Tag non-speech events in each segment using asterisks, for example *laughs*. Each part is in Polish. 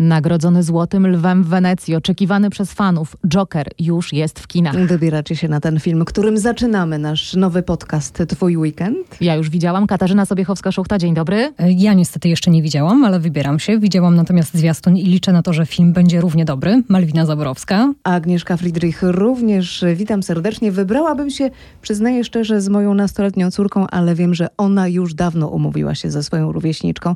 Nagrodzony Złotym Lwem w Wenecji, oczekiwany przez fanów, Joker już jest w kinach. Wybieracie się na ten film, którym zaczynamy nasz nowy podcast Twój Weekend. Ja już widziałam. Katarzyna Sobiechowska-Szuchta, dzień dobry. Ja niestety jeszcze nie widziałam, ale wybieram się. Widziałam natomiast zwiastun i liczę na to, że film będzie równie dobry. Malwina Zaborowska. Agnieszka Friedrich również. Witam serdecznie. Wybrałabym się, przyznaję szczerze, z moją nastoletnią córką, ale wiem, że ona już dawno umówiła się ze swoją rówieśniczką.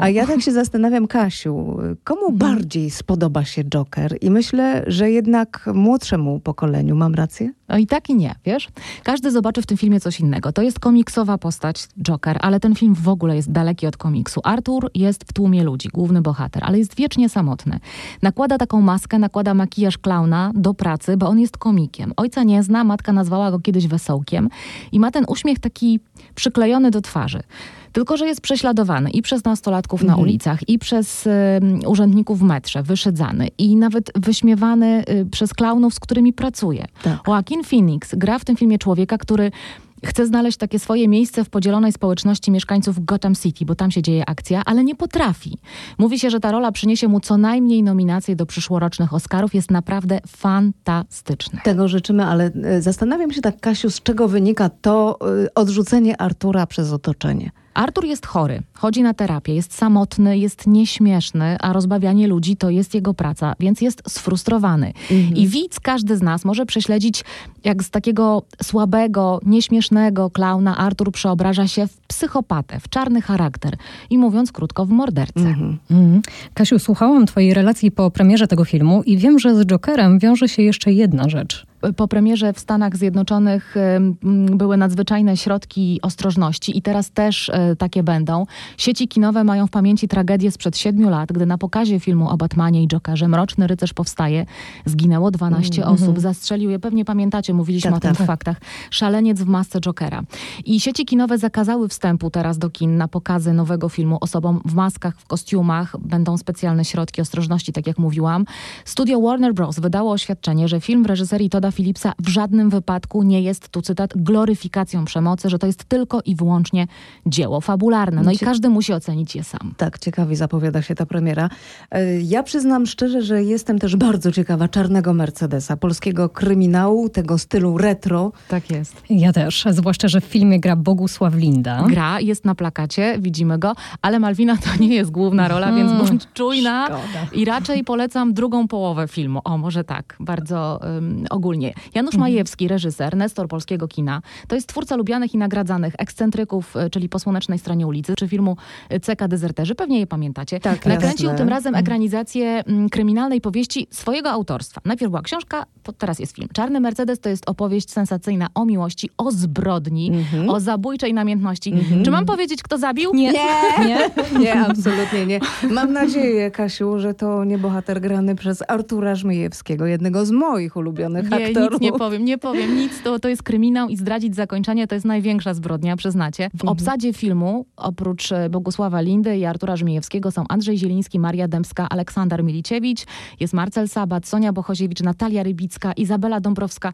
A ja tak się zastanawiam, Kasiu, komu bardziej spodoba się Joker? I myślę, że jednak młodszemu pokoleniu. Mam rację? No i tak i nie, wiesz? Każdy zobaczy w tym filmie coś innego. To jest komiksowa postać Joker, ale ten film w ogóle jest daleki od komiksu. Arthur jest w tłumie ludzi, główny bohater, ale jest wiecznie samotny. Nakłada taką maskę, nakłada makijaż klauna do pracy, bo on jest komikiem. Ojca nie zna, matka nazwała go kiedyś wesołkiem i ma ten uśmiech taki przyklejony do twarzy. Tylko, że jest prześladowany i przez nastolatków na ulicach, i przez y, urzędników w metrze, wyszydzany i nawet wyśmiewany y, przez klaunów, z którymi pracuje. Tak. Joaquin Phoenix gra w tym filmie człowieka, który chce znaleźć takie swoje miejsce w podzielonej społeczności mieszkańców Gotham City, bo tam się dzieje akcja, ale nie potrafi. Mówi się, że ta rola przyniesie mu co najmniej nominacje do przyszłorocznych Oscarów. Jest naprawdę fantastyczny. Tego życzymy, ale e, zastanawiam się tak, Kasiu, z czego wynika to e, odrzucenie Artura przez otoczenie. Artur jest chory, chodzi na terapię, jest samotny, jest nieśmieszny, a rozbawianie ludzi to jest jego praca, więc jest sfrustrowany. I widz, każdy z nas może prześledzić, jak z takiego słabego, nieśmiesznego klauna Artur przeobraża się w psychopatę, w czarny charakter i mówiąc krótko, w mordercę. Mhm. Kasiu, słuchałam twojej relacji po premierze tego filmu i wiem, że z Jokerem wiąże się jeszcze jedna rzecz. Po premierze w Stanach Zjednoczonych były nadzwyczajne środki ostrożności i teraz też y, takie będą. Sieci kinowe mają w pamięci tragedię sprzed siedmiu lat, gdy na pokazie filmu o Batmanie i Jokerze Mroczny Rycerz powstaje. Zginęło 12 osób. Zastrzelił je, pewnie pamiętacie, mówiliśmy Tak, o tym tak. w faktach. Szaleniec w masce Jokera. I sieci kinowe zakazały wstępu teraz do kin na pokazy nowego filmu osobom w maskach, w kostiumach. Będą specjalne środki ostrożności, tak jak mówiłam. Studio Warner Bros. wydało oświadczenie, że film w reżyserii Toda Phillipsa w żadnym wypadku nie jest, tu cytat, gloryfikacją przemocy, że to jest tylko i wyłącznie dzieło fabularne. No i każdy musi ocenić je sam. Tak, ciekawie zapowiada się ta premiera. E, Ja przyznam szczerze, że jestem też bardzo ciekawa czarnego Mercedesa, polskiego kryminału, tego stylu retro. Tak jest. Ja też, zwłaszcza, że w filmie gra Bogusław Linda. Gra, jest na plakacie, widzimy go, ale Malwina to nie jest główna rola, więc bądź czujna. szkoda. I raczej polecam drugą połowę filmu. O, może tak, bardzo um, ogólnie. Janusz Majewski, reżyser, nestor polskiego kina, to jest twórca lubianych i nagradzanych ekscentryków, e, czyli po słonecznej stronie ulicy, czy filmu e, CK Dezerterzy. Pewnie je pamiętacie. Tak, Nakręcił jasne. tym razem ekranizację mm, kryminalnej powieści swojego autorstwa. Najpierw była książka, to teraz jest film. Czarny Mercedes to jest opowieść sensacyjna o miłości, o zbrodni, o zabójczej namiętności. Czy mam powiedzieć, kto zabił? Nie. *laughs* nie. Nie, absolutnie nie. Mam nadzieję, Kasiu, że to nie bohater grany przez Artura Żmijewskiego, jednego z moich ulubionych Nie, aktorów. nic nie powiem, nie powiem nic. To, to jest kryminał i zdradzić zakończenie to jest największa zbrodnia, przyznacie. W obsadzie filmu, oprócz e, Bogusława Lindy i Artura Żmijewskiego są Andrzej Zieliński, Maria Dębska, Aleksander Miliciewicz, jest Marcel Sabat, Sonia Bochoziewicz, Natalia Rybicka, Izabela Dąbrowska,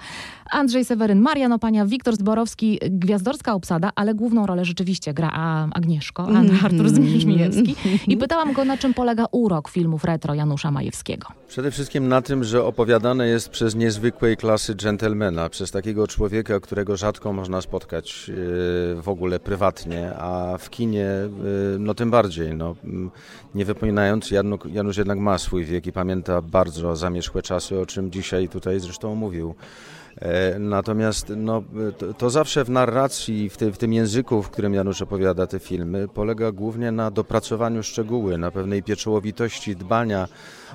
Andrzej Seweryn, Marian Opania, Wiktor Zborowski, gwiazdorska obsada, ale główną rolę rzeczywiście gra a, Agnieszko, a Artur Żmijewski. I pytałam go, na czym polega urok filmów retro Janusza Majewskiego. Przede wszystkim na tym, że opowiadane jest przez niezwykłej klasy dżentelmena, przez takiego człowieka, którego rzadko można spotkać e, w ogóle prywatnie, a w kinie e, no tym bardziej. No, nie wypominając, Janu- Janusz jednak ma swój wiek i pamięta bardzo zamierzchłe czasy, o czym dzisiaj tutaj zresztą mówił. E, Natomiast no, to, to zawsze w narracji, w, w tym języku, w którym Janusz opowiada te filmy, polega głównie na dopracowaniu szczegóły, na pewnej pieczołowitości dbania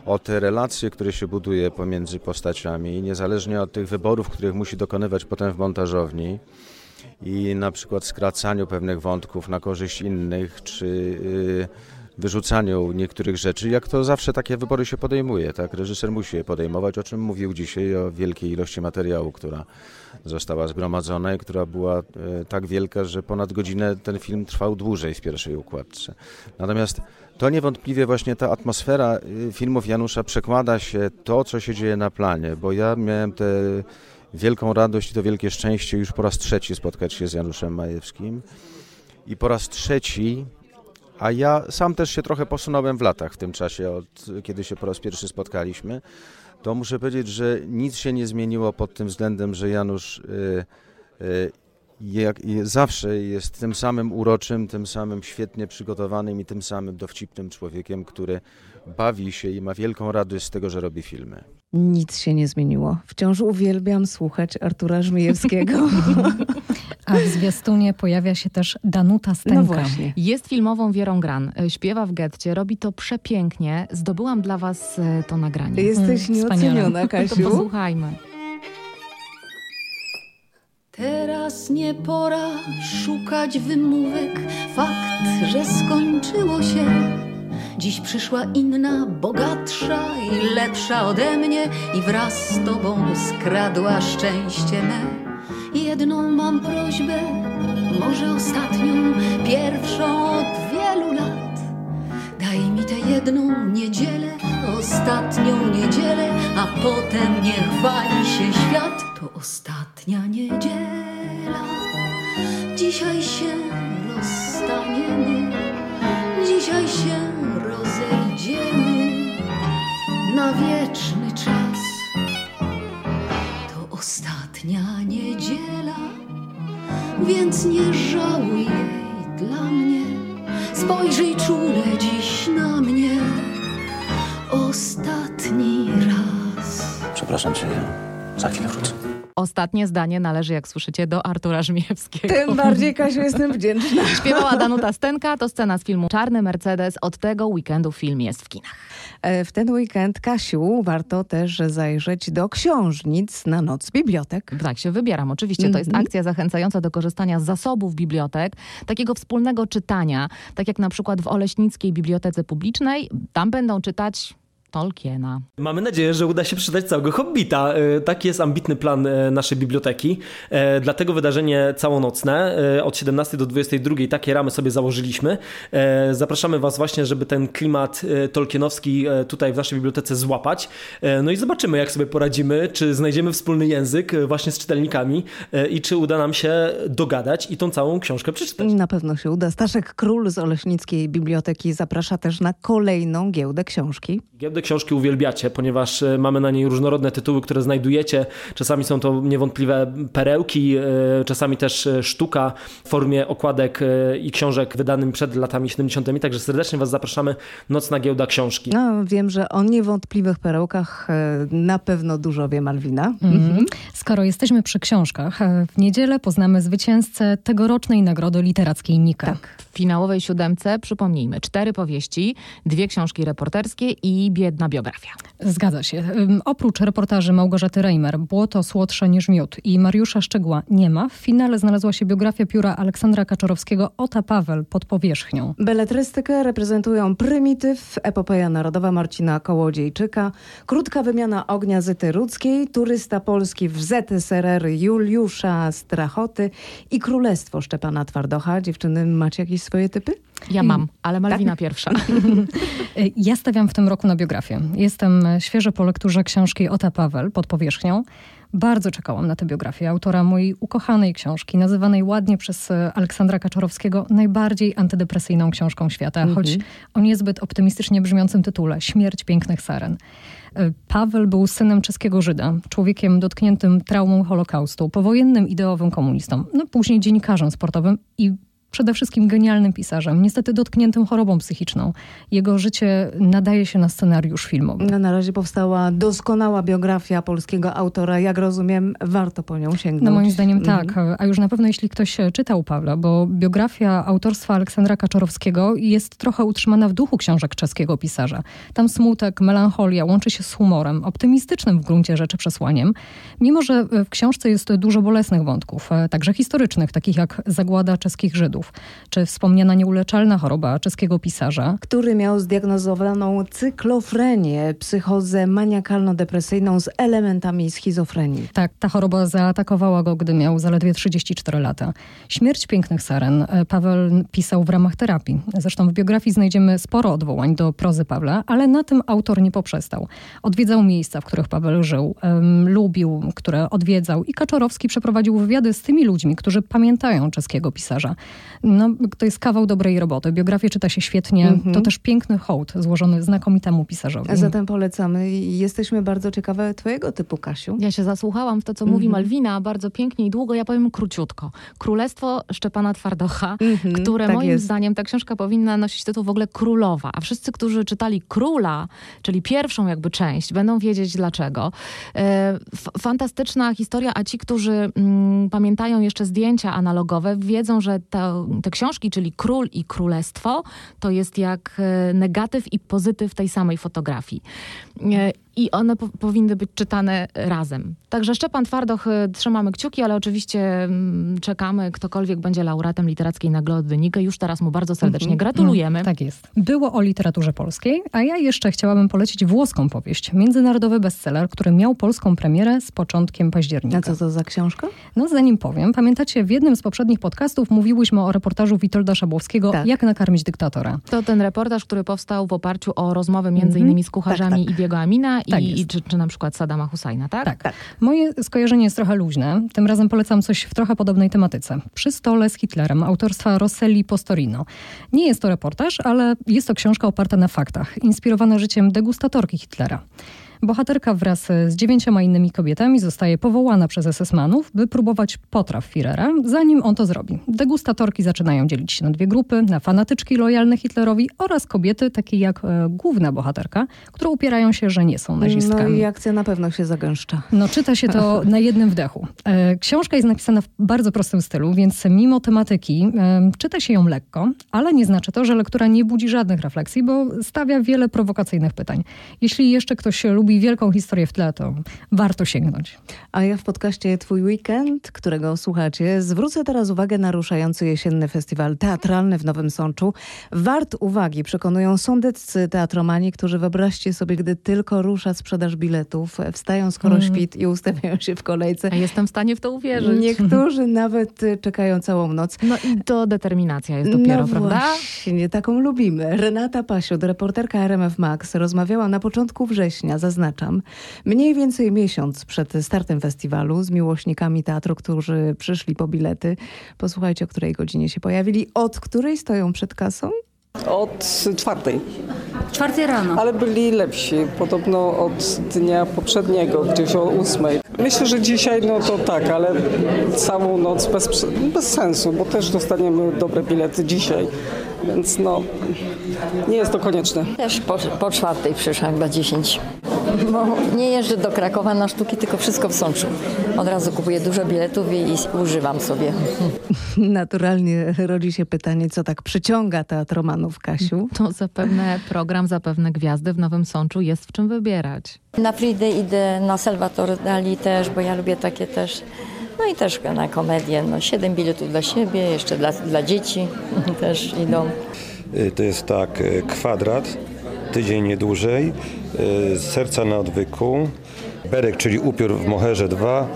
o te relacje, które się buduje pomiędzy postaciami, niezależnie od tych wyborów, których musi dokonywać potem w montażowni i na przykład skracaniu pewnych wątków na korzyść innych, czy y, wyrzucaniu niektórych rzeczy, jak to zawsze takie wybory się podejmuje, tak? Reżyser musi je podejmować, o czym mówił dzisiaj, o wielkiej ilości materiału, która została zgromadzona i która była e, tak wielka, że ponad godzinę ten film trwał dłużej w pierwszej układce. Natomiast to niewątpliwie właśnie ta atmosfera y, filmów Janusza przekłada się to, co się dzieje na planie, bo ja miałem tę wielką radość i to wielkie szczęście już po raz trzeci spotkać się z Januszem Majewskim i po raz trzeci A ja sam też się trochę posunąłem w latach w tym czasie, od kiedy się po raz pierwszy spotkaliśmy. To muszę powiedzieć, że nic się nie zmieniło pod tym względem, że Janusz y, y, jak, zawsze jest tym samym uroczym, tym samym świetnie przygotowanym i tym samym dowcipnym człowiekiem, który bawi się i ma wielką radość z tego, że robi filmy. Nic się nie zmieniło. Wciąż uwielbiam słuchać Artura Żmijewskiego. *laughs* A w zwiastunie pojawia się też Danuta Stenka. No właśnie. Jest filmową Wierą Gran. Śpiewa w getcie, robi to przepięknie. Zdobyłam dla was e, to nagranie. Jesteś Mm, nieoceniona, *laughs* To Kasiu. posłuchajmy. Teraz nie pora szukać wymówek. Fakt, że skończyło się. Dziś przyszła inna, bogatsza i lepsza ode mnie i wraz z tobą skradła szczęście me. Jedną mam prośbę, może ostatnią, pierwszą od wielu lat. Daj mi tę jedną niedzielę, ostatnią niedzielę, a potem niech wali się świat. To ostatnia niedziela. Dzisiaj się rozstaniemy, dzisiaj się na wieczny czas. To ostatnia niedziela, więc nie żałuj jej dla mnie. Spojrzyj czule dziś na mnie ostatni raz. Przepraszam cię, za chwilę wrócę. Ostatnie zdanie należy, jak słyszycie, do Artura Żmijewskiego. Tym bardziej, Kasiu, jestem wdzięczna. *laughs* Śpiewała Danuta Stenka, to scena z filmu Czarny Mercedes. Od tego weekendu film jest w kinach. E, W ten weekend, Kasiu, warto też zajrzeć do książnic na noc bibliotek. Tak się wybieram. Oczywiście to jest Mhm. akcja zachęcająca do korzystania z zasobów bibliotek, takiego wspólnego czytania, tak jak na przykład w Oleśnickiej Bibliotece Publicznej. Tam będą czytać Tolkiena. Mamy nadzieję, że uda się przeczytać całego Hobbita. E, Taki jest ambitny plan e, naszej biblioteki. E, Dlatego wydarzenie całonocne od 17 do 22 takie ramy sobie założyliśmy. Zapraszamy Was właśnie, żeby ten klimat tolkienowski tutaj w naszej bibliotece złapać. No i zobaczymy, jak sobie poradzimy, czy znajdziemy wspólny język właśnie z czytelnikami i czy uda nam się dogadać i tą całą książkę przeczytać. Na pewno się uda. Staszek Król z Oleśnickiej Biblioteki zaprasza też na kolejną giełdę książki. Giełdę książki uwielbiacie, ponieważ e, mamy na niej różnorodne tytuły, które znajdujecie. Czasami są to niewątpliwe perełki, e, czasami też e, sztuka w formie okładek i książek wydanym przed latami 70. Także serdecznie Was zapraszamy. Nocna giełda książki. No, wiem, że o niewątpliwych perełkach na pewno dużo wie Malwina. Mhm. Skoro jesteśmy przy książkach, w niedzielę poznamy zwycięzcę tegorocznej Nagrody Literackiej Nika. Tak. W finałowej siódemce, przypomnijmy, cztery powieści, dwie książki reporterskie i biedna biografia. Zgadza się. Oprócz reportaży Małgorzaty Reimer, Błoto słodsze niż miód i Mariusza Szczegła nie ma, w finale znalazła się biografia pióra Aleksandra Kaczorowskiego Ota Paweł pod powierzchnią. Beletrystykę reprezentują Prymityw, Epopeja Narodowa Marcina Kołodziejczyka, Krótka wymiana ognia Zyty Rudzkiej, Turysta Polski w ZSRR Juliusza Strachoty i Królestwo Szczepana Twardocha. Dziewczyny, macie jakieś swoje typy? Ja mam, ale Malwina pierwsza. *laughs* Y, Ja stawiam w tym roku na biografię. Jestem e, świeżo po lekturze książki Ota Paweł pod powierzchnią. Bardzo czekałam na tę biografię autora mojej ukochanej książki, nazywanej ładnie przez e, Aleksandra Kaczorowskiego najbardziej antydepresyjną książką świata, choć o niezbyt optymistycznie brzmiącym tytule Śmierć pięknych saren. Paweł był synem czeskiego Żyda, człowiekiem dotkniętym traumą Holokaustu, powojennym ideowym komunistą, no później dziennikarzem sportowym i przede wszystkim genialnym pisarzem, niestety dotkniętym chorobą psychiczną. Jego życie nadaje się na scenariusz filmowy. No, na razie powstała doskonała biografia polskiego autora. Jak rozumiem, warto po nią sięgnąć. No moim zdaniem Mhm. tak, a już na pewno jeśli ktoś e, czytał Pawła, bo biografia autorstwa Aleksandra Kaczorowskiego jest trochę utrzymana w duchu książek czeskiego pisarza. Tam smutek, melancholia łączy się z humorem, optymistycznym w gruncie rzeczy przesłaniem, mimo że e, w książce jest dużo bolesnych wątków, e, także historycznych, takich jak zagłada czeskich Żydów, czy wspomniana nieuleczalna choroba czeskiego pisarza, który miał zdiagnozowaną cyklofrenię, psychozę maniakalno-depresyjną z elementami schizofrenii. Tak, ta choroba zaatakowała go, gdy miał zaledwie 34 lata. Śmierć pięknych saren e, Paweł pisał w ramach terapii. Zresztą w biografii znajdziemy sporo odwołań do prozy Pawła, ale na tym autor nie poprzestał. Odwiedzał miejsca, w których Paweł żył, em, lubił, które odwiedzał i Kaczorowski przeprowadził wywiady z tymi ludźmi, którzy pamiętają czeskiego pisarza. No, to jest kawał dobrej roboty. Biografię czyta się świetnie. Mhm. To też piękny hołd złożony znakomitemu pisarzowi. A zatem polecamy i jesteśmy bardzo ciekawe twojego typu, Kasiu. Ja się zasłuchałam w to, co mówi Mhm. Malwina, bardzo pięknie i długo. Ja powiem króciutko. Królestwo Szczepana Twardocha, Mhm, które tak moim jest. zdaniem ta książka powinna nosić tytuł w ogóle Królowa. A wszyscy, którzy czytali Króla, czyli pierwszą jakby część, będą wiedzieć dlaczego. E, f- fantastyczna historia, a ci, którzy mm, pamiętają jeszcze zdjęcia analogowe, wiedzą, że to, te książki, czyli Król i Królestwo, to jest jak e, negatyw i pozytyw tej samej fotografii. I one po, powinny być czytane razem. Także Szczepan Twardoch, e, trzymamy kciuki, ale oczywiście mm, czekamy, ktokolwiek będzie laureatem literackiej nagrody Nike. Już teraz mu bardzo serdecznie gratulujemy. No, tak jest. Było o literaturze polskiej, a ja jeszcze chciałabym polecić włoską powieść. Międzynarodowy bestseller, który miał polską premierę z początkiem października. A co to za książka? No zanim powiem, pamiętacie, w jednym z poprzednich podcastów mówiłyśmy o reportażu Witolda Szabłowskiego Tak. Jak nakarmić dyktatora. To ten reportaż, który powstał w oparciu o rozmowy między innymi z kucharzami Tak, tak. Ibiego Amina Tak i, i czy, czy na przykład Sadama Husajna, tak? Tak. Moje skojarzenie jest trochę luźne. Tym razem polecam coś w trochę podobnej tematyce. Przy stole z Hitlerem autorstwa Rosselli Postorino. Nie jest to reportaż, ale jest to książka oparta na faktach, inspirowana życiem degustatorki Hitlera. Bohaterka wraz z dziewięcioma innymi kobietami zostaje powołana przez SS-manów, by próbować potraw Führera, zanim on to zrobi. Degustatorki zaczynają dzielić się na dwie grupy, na fanatyczki lojalne Hitlerowi oraz kobiety, takie jak e, główna bohaterka, które upierają się, że nie są No nazistkami. i akcja na pewno się zagęszcza. No, czyta się to *laughs* na jednym wdechu. E, Książka jest napisana w bardzo prostym stylu, więc mimo tematyki e, czyta się ją lekko, ale nie znaczy to, że lektura nie budzi żadnych refleksji, bo stawia wiele prowokacyjnych pytań. Jeśli jeszcze ktoś lubi wielką historię w tle, to warto sięgnąć. A ja w podcaście Twój Weekend, którego słuchacie, zwrócę teraz uwagę na ruszający jesienny festiwal teatralny w Nowym Sączu. Wart uwagi przekonują sądeccy teatromani, którzy wyobraźcie sobie, gdy tylko rusza sprzedaż biletów, wstają skoro Mm. świt i ustawiają się w kolejce. A jestem w stanie w to uwierzyć. Niektórzy nawet y, czekają całą noc. No i to determinacja jest dopiero, no prawda? właśnie, taką lubimy. Renata Pasiut, reporterka RMF Max, rozmawiała na początku września, zaznaczam, mniej więcej miesiąc przed startem festiwalu z miłośnikami teatru, którzy przyszli po bilety. Posłuchajcie, o której godzinie się pojawili, od której stoją przed kasą. Od czwartej, Czwartej rano. ale byli lepsi. Podobno od dnia poprzedniego, gdzieś o ósmej. Myślę, że dzisiaj no to tak, ale całą noc bez, bez sensu, bo też dostaniemy dobre bilety dzisiaj. Więc no, nie jest to konieczne. Też po, po czwartej przyszłam, chyba 10. Bo nie jeżdżę do Krakowa na sztuki, tylko wszystko w Sączu. Od razu kupuję dużo biletów i, i używam sobie. *laughs* Naturalnie rodzi się pytanie, co tak przyciąga teatromanów, Kasiu? To zapewne program, zapewne gwiazdy w Nowym Sączu jest w czym wybierać. Na Fridę idę, na Salvatore Dali też, bo ja lubię takie też. No i też na komedię. No, siedem biletów dla siebie, jeszcze dla, dla dzieci *laughs* też idą. Y, To jest tak, y, kwadrat, tydzień nie dłużej, serca na odwyku, berek, czyli upiór w moherze 2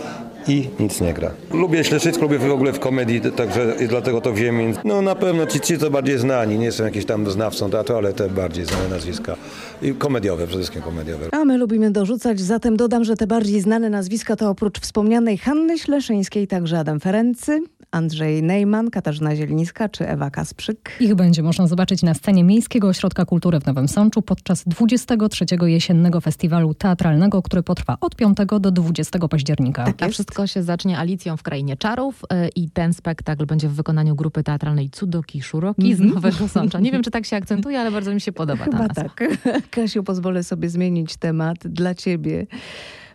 i nic nie gra. Lubię śledztwo, lubię w ogóle w komedii, także dlatego to wiem, więc no na pewno ci, ci to bardziej znani, nie jestem jakiś tam znawcą teatru, ale te bardziej znane nazwiska. I komediowe, przede wszystkim komediowe. A my lubimy dorzucać, zatem dodam, że te bardziej znane nazwiska to oprócz wspomnianej Hanny Śleszyńskiej także Adam Ferency, Andrzej Neyman, Katarzyna Zielińska czy Ewa Kasprzyk. Ich będzie można zobaczyć na scenie Miejskiego Ośrodka Kultury w Nowym Sączu podczas 23. jesiennego festiwalu teatralnego, który potrwa od 5 do 20 października. Tak A wszystko się zacznie Alicją w Krainie Czarów y, i ten spektakl będzie w wykonaniu grupy teatralnej Cudoki Szuroki z Nowego Sącza. Nie wiem, czy tak się akcentuje, ale bardzo mi się podoba ta Chyba nazwa. tak. *laughs* Kasiu, pozwolę sobie zmienić temat dla ciebie.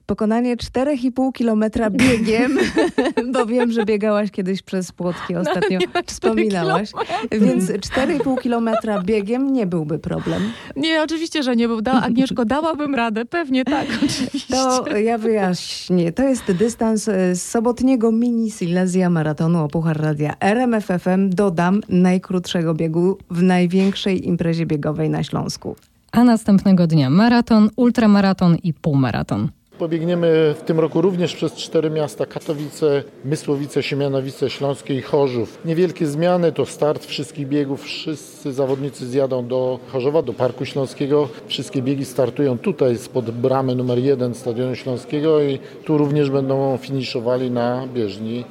Pokonanie 4,5 kilometra biegiem, *laughs* bo wiem, że biegałaś kiedyś przez Płotki ostatnio, wspominałaś. Więc 4,5 kilometra biegiem nie byłby problem. Nie, oczywiście, że nie był. Da, Agnieszko, dałabym radę. Pewnie tak, *laughs* oczywiście. To ja wyjaśnię. To jest dystans e, z sobotniego mini Silesia maratonu o Puchar Radia RMFFM. Dodam najkrótszego biegu w największej imprezie biegowej na Śląsku. A następnego dnia maraton, ultramaraton i półmaraton. Pobiegniemy w tym roku również przez cztery miasta Katowice, Mysłowice, Siemianowice, Śląskie i Chorzów. Niewielkie zmiany to start wszystkich biegów. Wszyscy zawodnicy zjadą do Chorzowa, do Parku Śląskiego. Wszystkie biegi startują tutaj spod bramy numer jeden Stadionu Śląskiego i tu również będą finiszowali na bieżni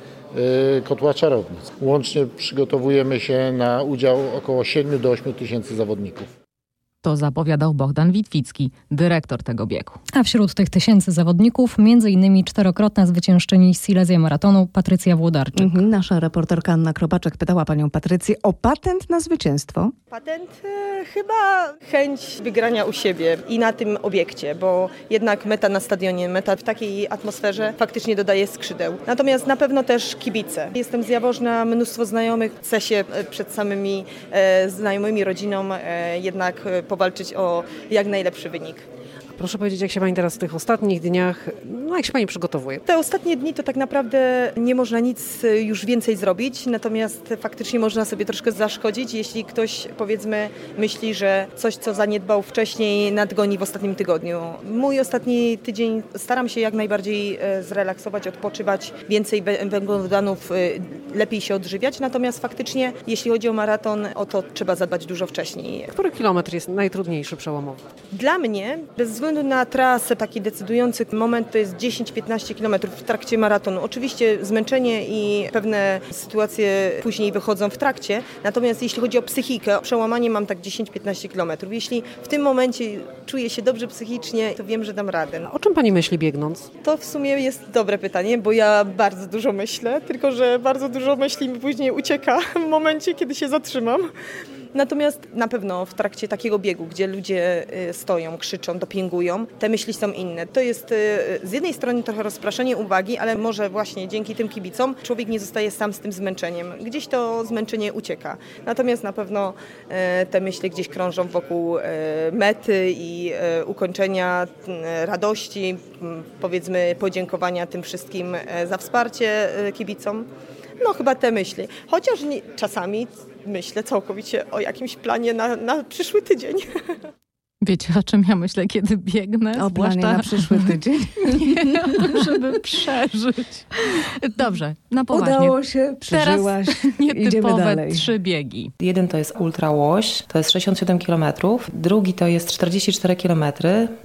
y, Kotła Czarownic. Łącznie przygotowujemy się na udział około 7 do 8 tysięcy zawodników. To zapowiadał Bogdan Witwicki, dyrektor tego biegu. A wśród tych tysięcy zawodników między innymi czterokrotna zwyciężczyni Silesia Maratonu Patrycja Włodarczyk. Mhm, Nasza reporterka Anna Kropaczek pytała panią Patrycję o patent na zwycięstwo. Patent e, chyba chęć wygrania u siebie i na tym obiekcie, bo jednak meta na stadionie, meta w takiej atmosferze faktycznie dodaje skrzydeł. Natomiast na pewno też kibice. Jestem z Jaworzna, mnóstwo znajomych, chcę się e, przed samymi e, znajomymi, rodziną e, jednak e, powalczyć o jak najlepszy wynik. Proszę powiedzieć, jak się Pani teraz w tych ostatnich dniach, no jak się Pani przygotowuje? Te ostatnie dni to tak naprawdę nie można nic y, już więcej zrobić, natomiast faktycznie można sobie troszkę zaszkodzić, jeśli ktoś powiedzmy myśli, że coś, co zaniedbał wcześniej, nadgoni w ostatnim tygodniu. Mój ostatni tydzień staram się jak najbardziej e, zrelaksować, odpoczywać, więcej wę- węglowodanów, y, lepiej się odżywiać, natomiast faktycznie, jeśli chodzi o maraton, o to trzeba zadbać dużo wcześniej. Który kilometr jest najtrudniejszy, przełomowy? Dla mnie, bez względu na trasę, taki decydujący moment to jest 10-15 km w trakcie maratonu. Oczywiście zmęczenie i pewne sytuacje później wychodzą w trakcie, natomiast jeśli chodzi o psychikę, przełamanie mam tak 10-15 km. Jeśli w tym momencie czuję się dobrze psychicznie, to wiem, że dam radę. O czym Pani myśli biegnąc? To w sumie jest dobre pytanie, bo ja bardzo dużo myślę, tylko że bardzo dużo myśli mi później ucieka w momencie, kiedy się zatrzymam. Natomiast na pewno w trakcie takiego biegu, gdzie ludzie y, stoją, krzyczą, dopingują, te myśli są inne. To jest y, z jednej strony trochę rozpraszanie uwagi, ale może właśnie dzięki tym kibicom człowiek nie zostaje sam z tym zmęczeniem. Gdzieś to zmęczenie ucieka. Natomiast na pewno y, te myśli gdzieś krążą wokół mety i ukończenia radości, powiedzmy podziękowania tym wszystkim za wsparcie kibicom. No chyba te myśli. Chociaż nie, czasami myślę całkowicie o jakimś planie na, na przyszły tydzień. *laughs* Wiecie, o czym ja myślę, kiedy biegnę? O Zwłaszcza- na przyszły tydzień. *laughs* Nie, żeby przeżyć. Dobrze, na poważnie. Udało się, przeżyłaś. *laughs* Teraz Idziemy nietypowe dalej. trzy biegi. Jeden to jest Ultra Łoś, to jest 67 km. Drugi to jest 44 km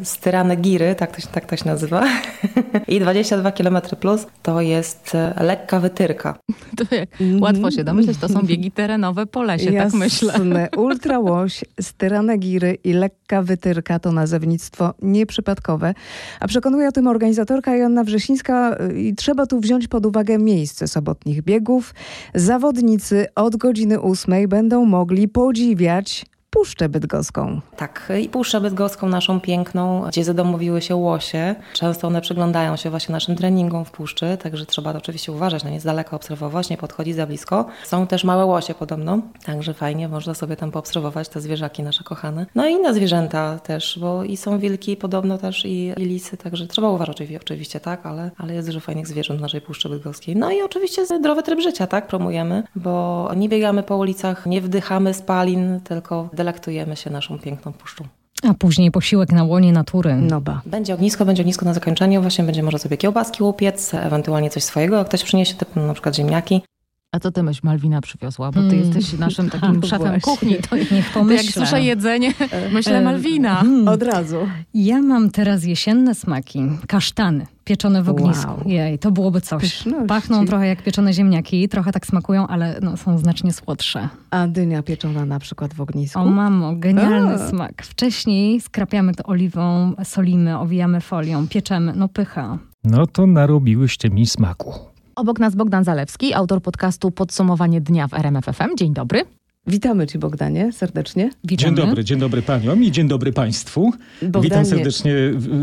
z Tyrany Giry, tak to, się- tak to się nazywa. *laughs* I 22 km plus to jest e, lekka wytyrka. To jak łatwo się domyśleć, to są biegi terenowe po lesie, tak myślę. Jasne. Ultra łoś, styrane giry i lekka wytyrka to nazewnictwo nieprzypadkowe. A przekonuje o tym organizatorka Joanna Wrzesińska y, i trzeba tu wziąć pod uwagę miejsce sobotnich biegów. Zawodnicy od godziny ósmej będą mogli podziwiać Puszczę Bydgoską. Tak, i Puszczę Bydgoską naszą piękną, gdzie zadomowiły się łosie. Często one przyglądają się właśnie naszym treningom w puszczy, także trzeba oczywiście uważać na nie z daleka obserwować, nie podchodzić za blisko. Są też małe łosie podobno, także fajnie, można sobie tam poobserwować te zwierzaki nasze kochane. No i inne zwierzęta też, bo i są wilki podobno też i, i lisy, także trzeba uważać oczywiście tak, ale, ale jest dużo fajnych zwierząt w naszej Puszczy Bydgoskiej. No i oczywiście zdrowy tryb życia, tak, promujemy, bo nie biegamy po ulicach, nie wdychamy spalin, tylko delektujemy się naszą piękną puszczą. A później posiłek na łonie natury. No ba. Będzie ognisko, będzie ognisko na zakończenie, właśnie będzie można sobie kiełbaski upiec, ewentualnie coś swojego, jak ktoś przyniesie typu na przykład ziemniaki. A co ty myśl Malwina przywiozła? Bo ty Mm. jesteś naszym *laughs* takim A, szefem właśnie. kuchni. To, Niech to jak pomyślę. słyszę jedzenie, *laughs* myślę Malwina. mm. Od razu. Ja mam teraz jesienne smaki. Kasztany pieczone w ognisku. Wow. Jej, to byłoby coś. Pyszności. Pachną trochę jak pieczone ziemniaki, trochę tak smakują, ale no, są znacznie słodsze. A dynia pieczona na przykład w ognisku. O mamo, genialny A. smak. Wcześniej skrapiamy to oliwą, solimy, owijamy folią, pieczemy. No pycha. No to narobiłyście mi smaku. Obok nas Bogdan Zalewski, autor podcastu Podsumowanie Dnia w RMF FM. Dzień dobry. Witamy Cię Bogdanie serdecznie. Dzień dobry, dzień dobry paniom i dzień dobry państwu. Bogdanie. Witam serdecznie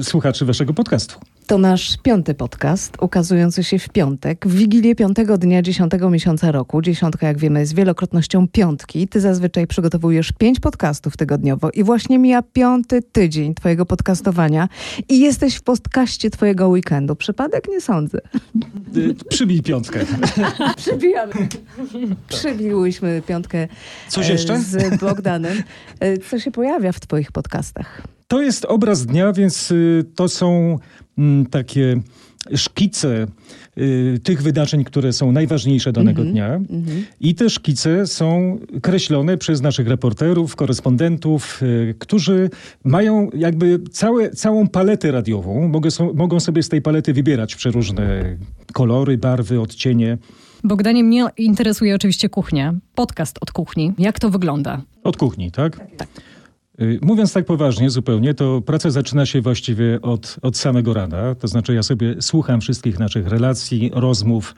słuchaczy waszego podcastu. To nasz piąty podcast, ukazujący się w piątek, w Wigilię piątego dnia dziesiątego miesiąca roku. Dziesiątka, jak wiemy, jest wielokrotnością piątki. Ty zazwyczaj przygotowujesz pięć podcastów tygodniowo i właśnie mija piąty tydzień twojego podcastowania i jesteś w podcaście twojego weekendu. Przypadek? Nie sądzę. Y, Przybij piątkę. *laughs* Przybijamy. Przybiłyśmy piątkę Coś e, jeszcze? z Bogdanem. E, Co się pojawia w twoich podcastach? To jest obraz dnia, więc y, to są takie szkice y, tych wydarzeń, które są najważniejsze danego Mhm, dnia. I te szkice są kreślone przez naszych reporterów, korespondentów, y, którzy mają jakby całe, całą paletę radiową. Mogą, so, mogą sobie z tej palety wybierać przeróżne kolory, barwy, odcienie. Bogdanie, mnie interesuje oczywiście kuchnia. Podcast od kuchni. Jak to wygląda? Od kuchni, tak? Y, Mówiąc tak poważnie zupełnie, to praca zaczyna się właściwie od, od samego rana. To znaczy ja sobie słucham wszystkich naszych relacji, rozmów,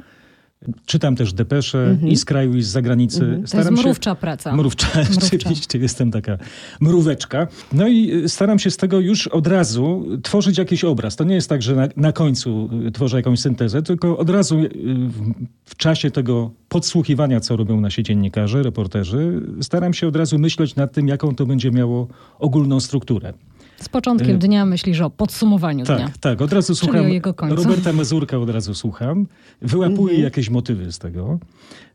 czytam też depesze Mhm. i z kraju, i z zagranicy. Mhm. To jest mrówcza praca. Mrówcza, *laughs* Mrówcza. rzeczywiście, jestem taka mróweczka. No i y, staram się z tego już od razu tworzyć jakiś obraz. To nie jest tak, że na, na końcu y, tworzę jakąś syntezę, tylko od razu y, w, w czasie tego podsłuchiwania, co robią nasi dziennikarze, reporterzy, staram się od razu myśleć nad tym, jaką to będzie miało ogólną strukturę. Z początkiem Y, dnia myślisz o podsumowaniu dnia. Tak, tak. Od razu Czyli słucham o jego końcu. Roberta Mazurka, od razu słucham. Wyłapuję Mhm. jakieś motywy z tego.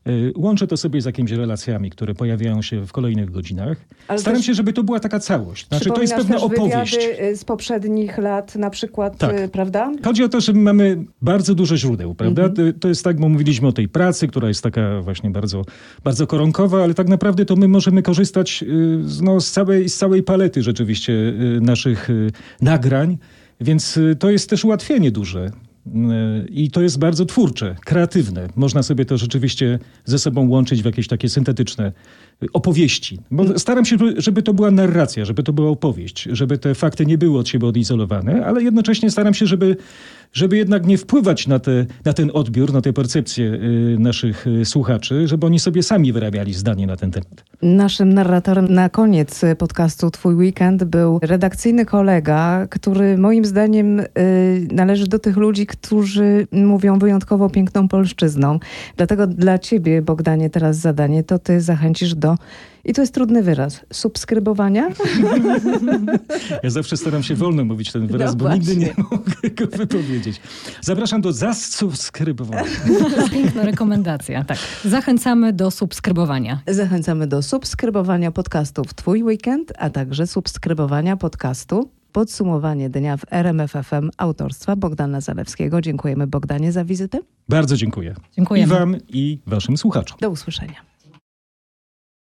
Y, Łączę to sobie z jakimiś relacjami, które pojawiają się w kolejnych godzinach. Ale Staram się, żeby to była taka całość. Znaczy, to jest pewna opowieść. y, z poprzednich lat, na przykład, Tak. y, prawda? Chodzi o to, że mamy bardzo dużo źródeł, prawda? Mhm. To, jest tak, bo mówiliśmy o tej pracy, która jest taka właśnie bardzo, bardzo koronkowa, ale tak naprawdę to my możemy korzystać z- no, z, całej, z całej palety rzeczywiście naszych nagrań, więc to jest też ułatwienie duże. I to jest bardzo twórcze, kreatywne. Można sobie to rzeczywiście ze sobą łączyć w jakieś takie syntetyczne opowieści. Bo staram się, żeby to była narracja, żeby to była opowieść, żeby te fakty nie były od siebie odizolowane, ale jednocześnie staram się, żeby, żeby jednak nie wpływać na, te, na ten odbiór, na tę percepcję y, naszych y, słuchaczy, żeby oni sobie sami wyrabiali zdanie na ten temat. Naszym narratorem na koniec podcastu Twój Weekend był redakcyjny kolega, który moim zdaniem y, należy do tych ludzi, którzy mówią wyjątkowo piękną polszczyzną. Dlatego dla ciebie, Bogdanie, teraz zadanie, to ty zachęcisz do, i to jest trudny wyraz, subskrybowania? *laughs* Ja zawsze staram się wolno mówić ten wyraz, No bo nigdy nie właśnie. mogę go wypowiedzieć. Zapraszam do zasubskrybowania. To jest piękna rekomendacja. Tak. Zachęcamy do subskrybowania. Zachęcamy do subskrybowania podcastów Twój Weekend, a także subskrybowania podcastu Podsumowanie dnia w RMFFM autorstwa Bogdana Zalewskiego. Dziękujemy Bogdanie za wizytę. Bardzo dziękuję. Dziękujemy. I wam, i waszym słuchaczom. Do usłyszenia.